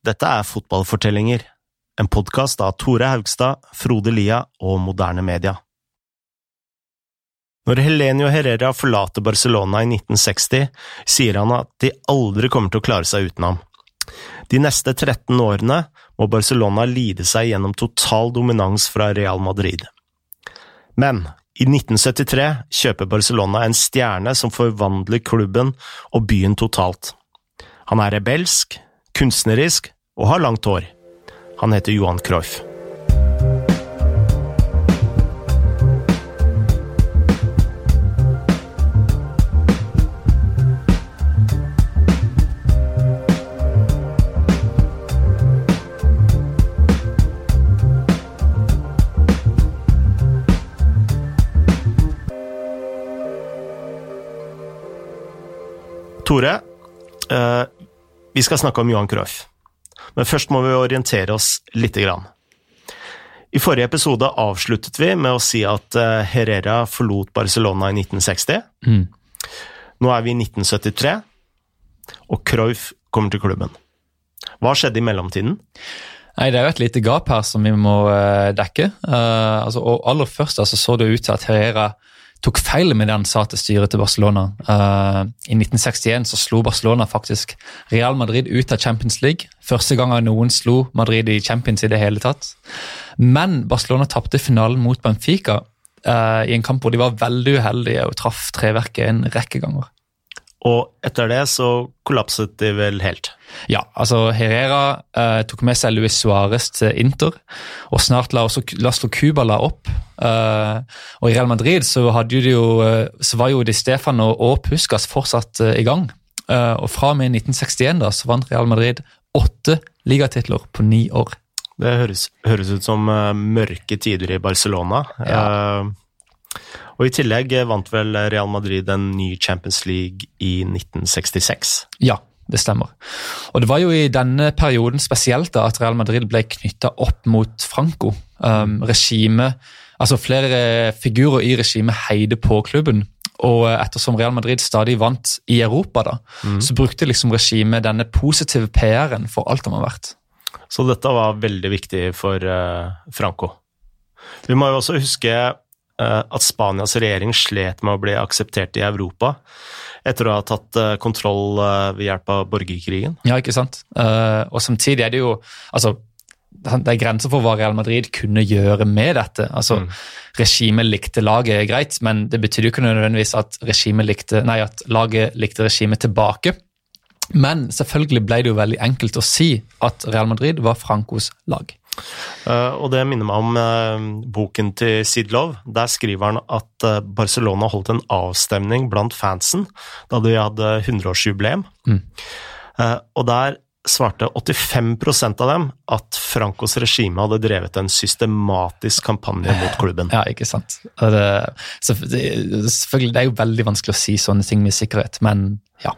Dette er Fotballfortellinger, en podkast av Tore Haugstad, Frode Lia og Moderne Media. Når Helenio Herrera forlater Barcelona i 1960, sier han at de aldri kommer til å klare seg uten ham. De neste 13 årene må Barcelona lide seg gjennom total dominans fra Real Madrid. Men i 1973 kjøper Barcelona en stjerne som forvandler klubben og byen totalt. Han er rebelsk, kunstnerisk og har langt hår. Han heter Johan Cruyff. Tore, eh, vi skal snakke om Johan Cruyff. Men først må vi orientere oss lite grann. I forrige episode avsluttet vi med å si at eh, Herrera forlot Barcelona i 1960. Mm. Nå er vi i 1973, og Cruyff kommer til klubben. Hva skjedde i mellomtiden? Nei, Det er jo et lite gap her som vi må eh, dekke. Uh, altså, og Aller først altså, så det ut til at Herrera tok feil med det han sa til styret til Barcelona. Uh, I 1961 så slo Barcelona faktisk Real Madrid ut av Champions League. Første gang noen slo Madrid i Champions i det hele tatt. Men Barcelona tapte finalen mot Benfica uh, i en kamp hvor de var veldig uheldige og traff treverket en rekke ganger. Og etter det så kollapset de vel helt. Ja, altså Herrera eh, tok med seg Luis Suárez til Inter, og snart la også Laslo Cubala opp. Eh, og i Real Madrid så, de jo, eh, så var jo Di Stefano og Puskas fortsatt eh, i gang. Eh, og fra og med 1961 da, så vant Real Madrid åtte ligatitler på ni år. Det høres, høres ut som eh, mørke tider i Barcelona. Eh, og i tillegg vant vel Real Madrid en ny Champions League i 1966. Ja, det stemmer. Og det var jo i denne perioden spesielt da at Real Madrid ble knytta opp mot Franco. Um, regime, altså Flere figurer i regimet heide på klubben. Og ettersom Real Madrid stadig vant i Europa, da, så brukte liksom regimet denne positive PR-en for alt de har vært. Så dette var veldig viktig for uh, Franco. Vi må jo også huske eh, at Spanias regjering slet med å bli akseptert i Europa etter å ha tatt eh, kontroll eh, ved hjelp av borgerkrigen. Ja, ikke sant? Eh, og samtidig er det jo altså, det er grenser for hva Real Madrid kunne gjøre med dette. Altså, Regimet likte laget greit, men det betydde jo ikke nødvendigvis at, likte, nei, at laget likte regimet tilbake. Men selvfølgelig ble det jo veldig enkelt å si at Real Madrid var Francos lag. Eh, og det minner meg om eh, boken til Sid Love. Der skriver han at eh, Barcelona holdt en avstemning blant fansen da de hadde 100-årsjubileum. Mm. Og der svarte 85% av dem at Francos regime hadde drevet en systematisk kampanje mot klubben. Ja, ikke sant. Det, selvfølgelig, det er jo veldig vanskelig å si sånne ting med sikkerhet, men ja.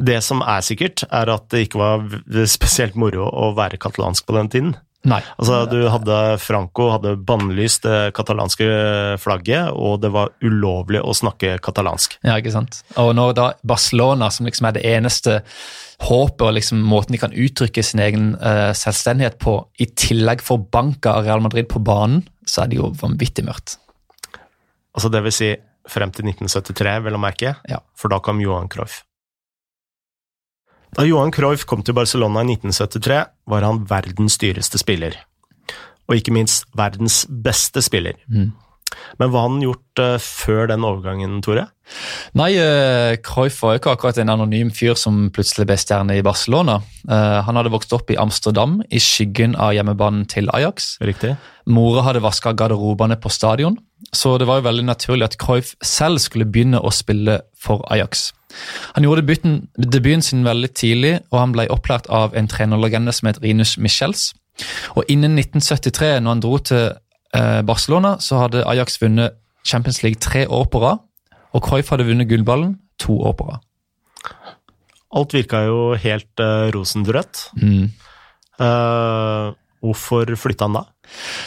Det som er sikkert, er at det ikke var spesielt moro å være katalansk på den tiden. Nei. Altså, du hadde Franco hadde bannlyst det katalanske flagget, og det var ulovlig å snakke katalansk. Ja, ikke sant. Og når da Barcelona, som liksom er det eneste håpet og liksom måten de kan uttrykke sin egen uh, selvstendighet på, i tillegg får banka av Real Madrid på banen, så er det jo vanvittig mørkt. Altså, det vil si frem til 1973, vel å merke, Ja. for da kom Johan Cruyff. Da Johan Cruyff kom til Barcelona i 1973, var han verdens dyreste spiller. Og ikke minst verdens beste spiller. Mm. Men hva har han gjort eh, før den overgangen, Tore? Nei, eh, Cruyff var jo ikke akkurat en anonym fyr som plutselig ble stjerne i Barcelona. Eh, han hadde vokst opp i Amsterdam, i skyggen av hjemmebanen til Ajax. Riktig? Mora hadde vaska garderobene på stadion, så det var jo veldig naturlig at Cruyff selv skulle begynne å spille for Ajax. Han gjorde debuten, debuten sin veldig tidlig, og han ble opplært av en trenerlegende som het Rinus Michels. Og innen 1973, når han dro til Barcelona, så hadde Ajax vunnet Champions League tre år på rad, og Cruyff hadde vunnet gullballen to år på rad. Alt virka jo helt uh, rosenrødt. Mm. Uh, hvorfor flytta han da?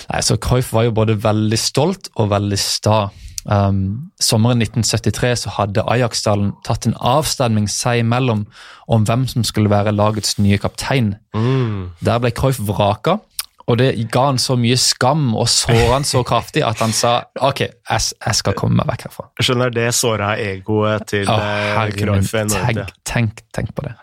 Nei, så Cruyff var jo både veldig stolt og veldig sta. Um, sommeren 1973 så hadde Ajax-dalen tatt en avstemning seg imellom om hvem som skulle være lagets nye kaptein. Mm. Der ble Cruyff vraka, og det ga han så mye skam og såra han så kraftig at han sa ok, jeg, jeg skal komme meg vekk herfra. Skjønner det såra egoet til oh, Cruyff enormt. tenk, tenk, tenk på det.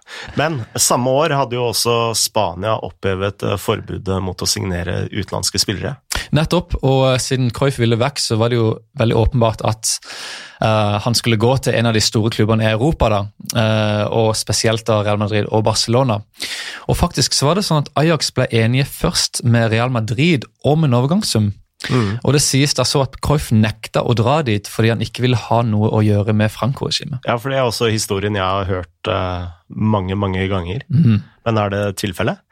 Men samme år hadde jo også Spania opphevet eh, forbudet mot å signere utenlandske spillere. Nettopp, og eh, siden Cruyff ville vekk, så var det jo veldig åpenbart at uh, han skulle gå til en av de store klubbene i Europa, da, uh, og spesielt da Real Madrid og Barcelona. Og faktisk så var det sånn at Ajax ble enige først med Real Madrid om en overgangssum. Og det sies da så at Cruyff nekta å dra dit fordi han ikke ville ha noe å gjøre med Franco-regimet. Ja, for det er også historien jeg har hørt uh, mange, mange ganger. Mm. Men er det tilfellet?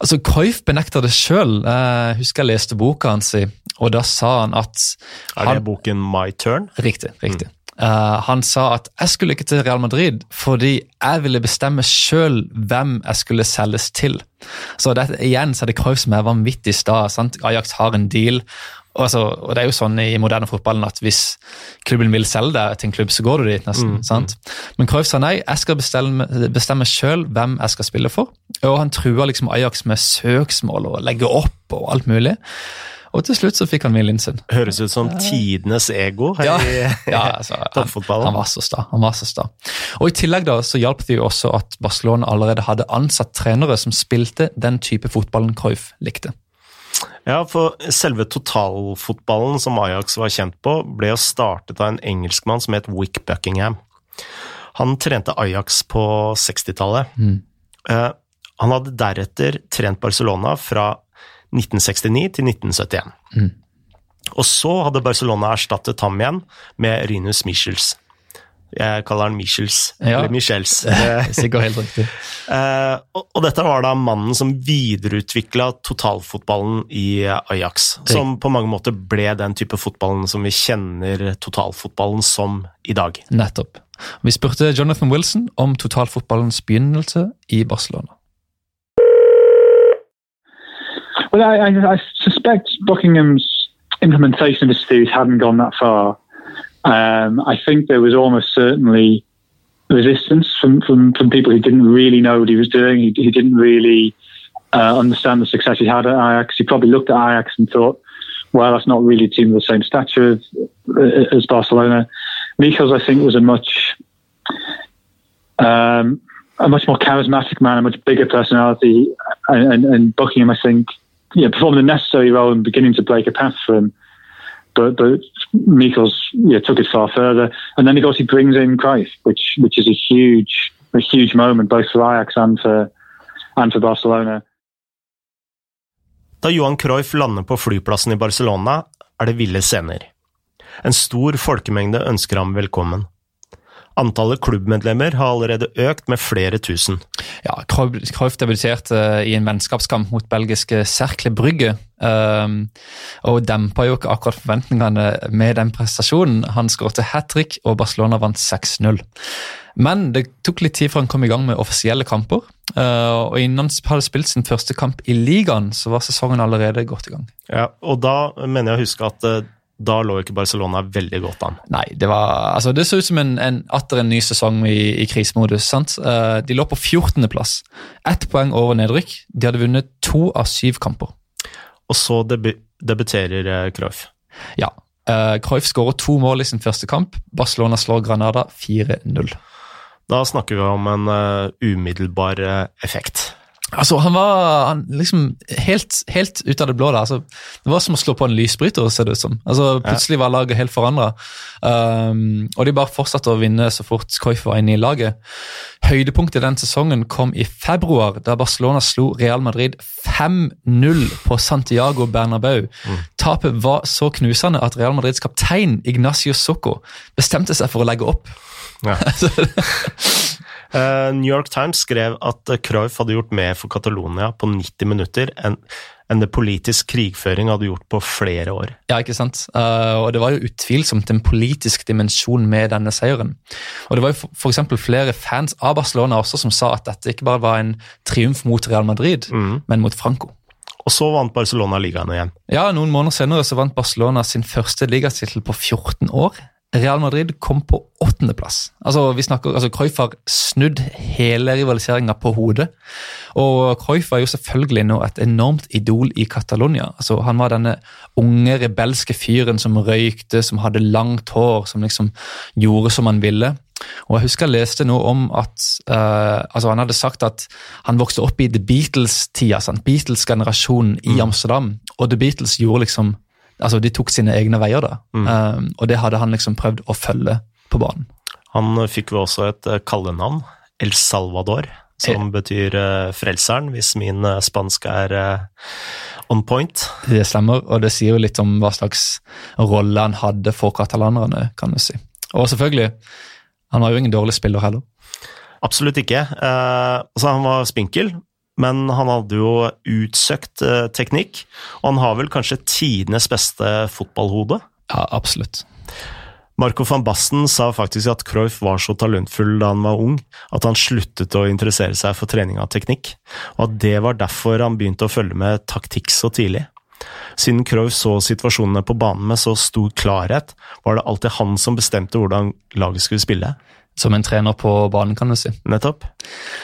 Altså, Cruyff benekta det sjøl. Jeg husker jeg leste boka hans, i, og da sa han at Er han, det boken My Turn? Riktig. riktig. Eh, han sa at jeg skulle ikke til Real Madrid fordi jeg ville bestemme sjøl hvem jeg skulle selges til. Så det, igjen så er det Cruyff som er vanvittig sta. Ajax har en deal. Og, altså, og det er jo sånn i moderne fotballen at hvis klubben vil selge deg til en klubb, så går du dit, nesten. sant? Men Cruyff sa nei, jeg skal bestemme, bestemme sjøl hvem jeg skal spille for. Og han trua liksom Ajax med søksmål og legge opp og alt mulig. Og til slutt så fikk han viljen sin. Høres ut som tidenes ego her Ja, i ja altså, toppfotballen. han var så sta. han var så sta. Og I tillegg da, så hjalp det jo også at Barcelona allerede hadde ansatt trenere som spilte den type fotballen Cruyff likte. Ja, for selve totalfotballen som Ajax var kjent på, ble jo startet av en engelskmann som het Wick Buckingham. Han trente Ajax på 60-tallet. Eh, han hadde deretter trent Barcelona fra 1969 til 1971. Og så hadde Barcelona erstattet ham igjen med Rinus Michels. Jeg kaller han Michels, Ja. eller Michels. Sikkert helt riktig. Eh, og, og dette var da mannen som videreutvikla totalfotballen i Ajax. Som på mange måter ble den type fotballen som vi kjenner totalfotballen som i dag. Nettopp. Vi spurte Jonathan Wilson om totalfotballens begynnelse i Barcelona. Well, I, I, I suspect Buckingham's implementation of his theories hadn't gone that far. Um, I think there was almost certainly resistance from, from, from people who didn't really know what he was doing. He, he didn't really uh, understand the success he had at Ajax. He probably looked at Ajax and thought, well, that's not really a team of the same stature as, uh, as Barcelona. Michels, I think, was a much um, a much more charismatic man, a much bigger personality, and, and, and Buckingham, I think, yeah, performed the necessary role and beginning to break a path for him. But but Michels yeah, took it far further, and then of course he brings in Cruyff, which which is a huge a huge moment both for Ajax and for and for Barcelona. Da Johan Cruyff lander på flyplassen i Barcelona, er det ville scener. En stor folkemengde ønsker ham velkommen. Antallet klubbmedlemmer har allerede økt med flere tusen. Ja, Cruyff debuterte eh, i en vennskapskamp mot belgiske Cercle Brygge. Um, og dempa jo ikke akkurat forventningene med den prestasjonen. Han skåret hat trick, og Barcelona vant 6-0. Men det tok litt tid før han kom i gang med offisielle kamper. Uh, og innen han hadde spilt sin første kamp i ligaen, så var sesongen allerede godt i gang. Ja, og da mener jeg å huske at eh, da lå ikke Barcelona veldig godt an. Nei, det var, altså det så ut som en, en, atter en ny sesong i, i krisemodus. sant? Uh, de lå på 14.-plass. Ett poeng over nedrykk. De hadde vunnet to av syv kamper. Og så debu debuterer eh, Cruyff. Ja. Uh, Cruyff skårer to mål i sin første kamp. Barcelona slår Granada 4-0. Da snakker vi om en uh, umiddelbar uh, effekt. Altså, Han var han liksom helt, helt ut av det blå. Da. Altså, det var som å slå på en lysbryter, ser det ut som. Altså, Plutselig var laget helt forandra. Um, og de bare fortsatte å vinne så fort Cruyff var inne i laget. Høydepunktet den sesongen kom i februar, da Barcelona slo Real Madrid 5-0 på Santiago Bernabeu. Tapet var så knusende at Real Madrids kaptein Ignacio Socco bestemte seg for å legge opp. Ja. Eh, New York Times skrev at Cruyff hadde gjort mer for Catalonia på 90 minutter enn enn det politisk krigføring hadde gjort på flere år. Ja, ikke sant? Uh, og Det var jo utvilsomt en politisk dimensjon med denne seieren. Og Det var jo for, eksempel flere fans av Barcelona også som sa at dette ikke bare var en triumf mot Real Madrid, men mot Franco. Og så vant Barcelona ligaen igjen. Ja, Noen måneder senere så vant Barcelona sin første ligatittel på 14 år. Real Madrid kom på åttendeplass. Altså, vi snakker, altså, Cruyff har snudd hele rivaliseringa på hodet. Og Cruyff var jo selvfølgelig nå et enormt idol i Catalonia. Altså, han var denne unge, rebelske fyren som røykte, som hadde langt hår, som liksom gjorde som han ville. Og jeg husker jeg leste noe om at uh, altså Han hadde sagt at han vokste opp i The Beatles-tida. Beatles-generasjonen i Mm. Amsterdam. Og The Beatles gjorde liksom altså De tok sine egne veier, da. Mm. Um, og det hadde han liksom prøvd å følge på banen. Han fikk jo også et eh, kallenavn, El Salvador, som betyr uh, frelseren, hvis min uh, spansk er uh, on point. Det stemmer, og det sier jo litt om hva slags rolle han hadde for katalanerne, kan du si. Og selvfølgelig, han var jo ingen dårlig spiller heller. Absolutt ikke. Altså, han var spinkel, men han hadde jo utsøkt eh, teknikk, og han har vel kanskje tidenes beste fotballhode. Ja, absolutt. Marco van Basten sa faktisk at Cruyff var så talentfull da han var ung, at han sluttet å interessere seg for trening av teknikk, og at det var derfor han begynte å følge med taktikk så tidlig. Siden Cruyff så situasjonene på banen med så stor klarhet, var det alltid han som bestemte hvordan laget skulle spille. Som en trener på banen, kan du si. Nettopp.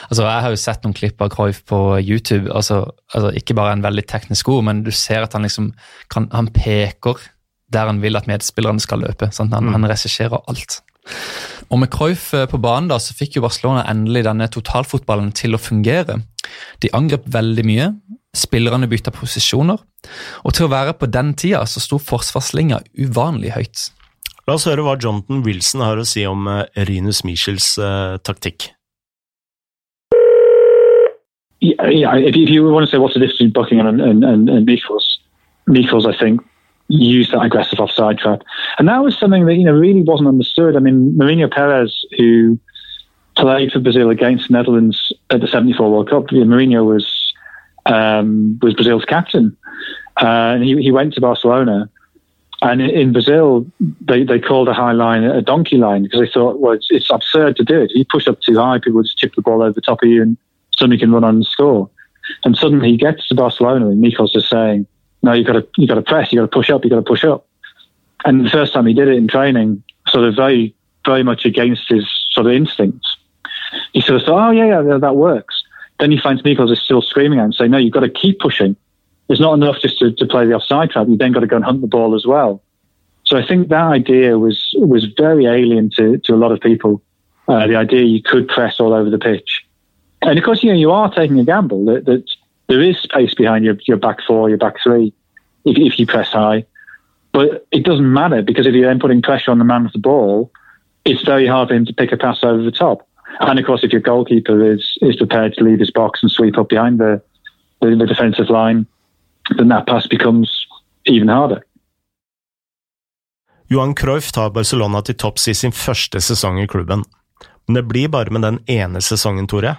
Altså, Jeg har jo sett noen klipp av Cruyff på YouTube. altså, altså Ikke bare en veldig teknisk god, men du ser at han liksom kan, han peker der han vil at medspillerne skal løpe. Sant? Han, Mm. han regisserer alt. Og Med Cruyff eh, på banen da, så fikk jo Barcelona endelig denne totalfotballen til å fungere. De angrep veldig mye, spillerne bytta posisjoner, og til å være på den tida så sto forsvarslinja uvanlig høyt. La oss høre hva Jonathan Wilson har å si om eh, Rinus Michels uh, taktikk. Yeah, yeah. If you, want to say what's the difference between Buckingham and, and, and, and Michels, I think, used that aggressive offside trap. And that was something that, you know, really wasn't understood. I mean, Mourinho Perez, who played for Brazil against the Netherlands at the 74 World Cup, you know, Mourinho was, um, was Brazil's captain. Uh, and he, he went to Barcelona. And in, Brazil, they, they called a high line a donkey line because they thought, well, it's, it's absurd to do it. You push up too high, people just chip the ball over the top of you and somebody can run on and score. And suddenly he gets to Barcelona and Mikel's just saying, no, you've got to, you got to press, you've got to push up, you've got to push up. And the first time he did it in training, sort of very, very much against his sort of instincts, he sort of thought, oh, yeah, yeah, that works. Then he finds Michels is still screaming at him, saying, no, you've got to keep pushing. It's not enough just to, to play the offside trap. You've then got to go and hunt the ball as well. So I think that idea was was very alien to, to a lot of people. Uh, the idea you could press all over the pitch. And of course, you know, you are taking a gamble that, that there is space behind your, your back four, your back three, if, if you press high. But it doesn't matter because if you're then putting pressure on the man with the ball, it's very hard for him to pick a pass over the top. And of course, if your goalkeeper is, is prepared to leave his box and sweep up behind the, the, the defensive line, then that pass becomes even harder. Johan Cruyff tar Barcelona til topps i sin første sesong i klubben. Men det blir bare med den ene sesongen, Tore.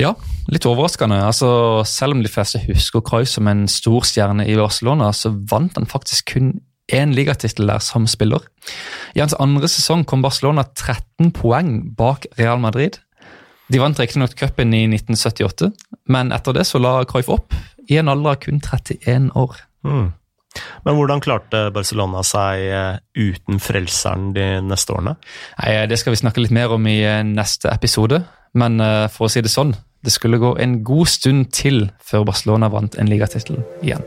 Ja, litt overraskende. Altså, selv om de fleste husker Cruyff som en stor stjerne i Barcelona, så vant han faktisk kun én ligatittel der som spiller. I hans andre sesong kom Barcelona 13 poeng bak Real Madrid. De vant riktignok cupen i 1978, men etter det så la Cruyff opp, i en alder av kun 31 år. Hmm. Men hvordan klarte Barcelona seg eh, uten frelseren de neste årene? Nei, Det skal vi snakke litt mer om i eh, neste episode, men eh, for å si det sånn, det skulle gå en god stund til før Barcelona vant en ligatittel igjen.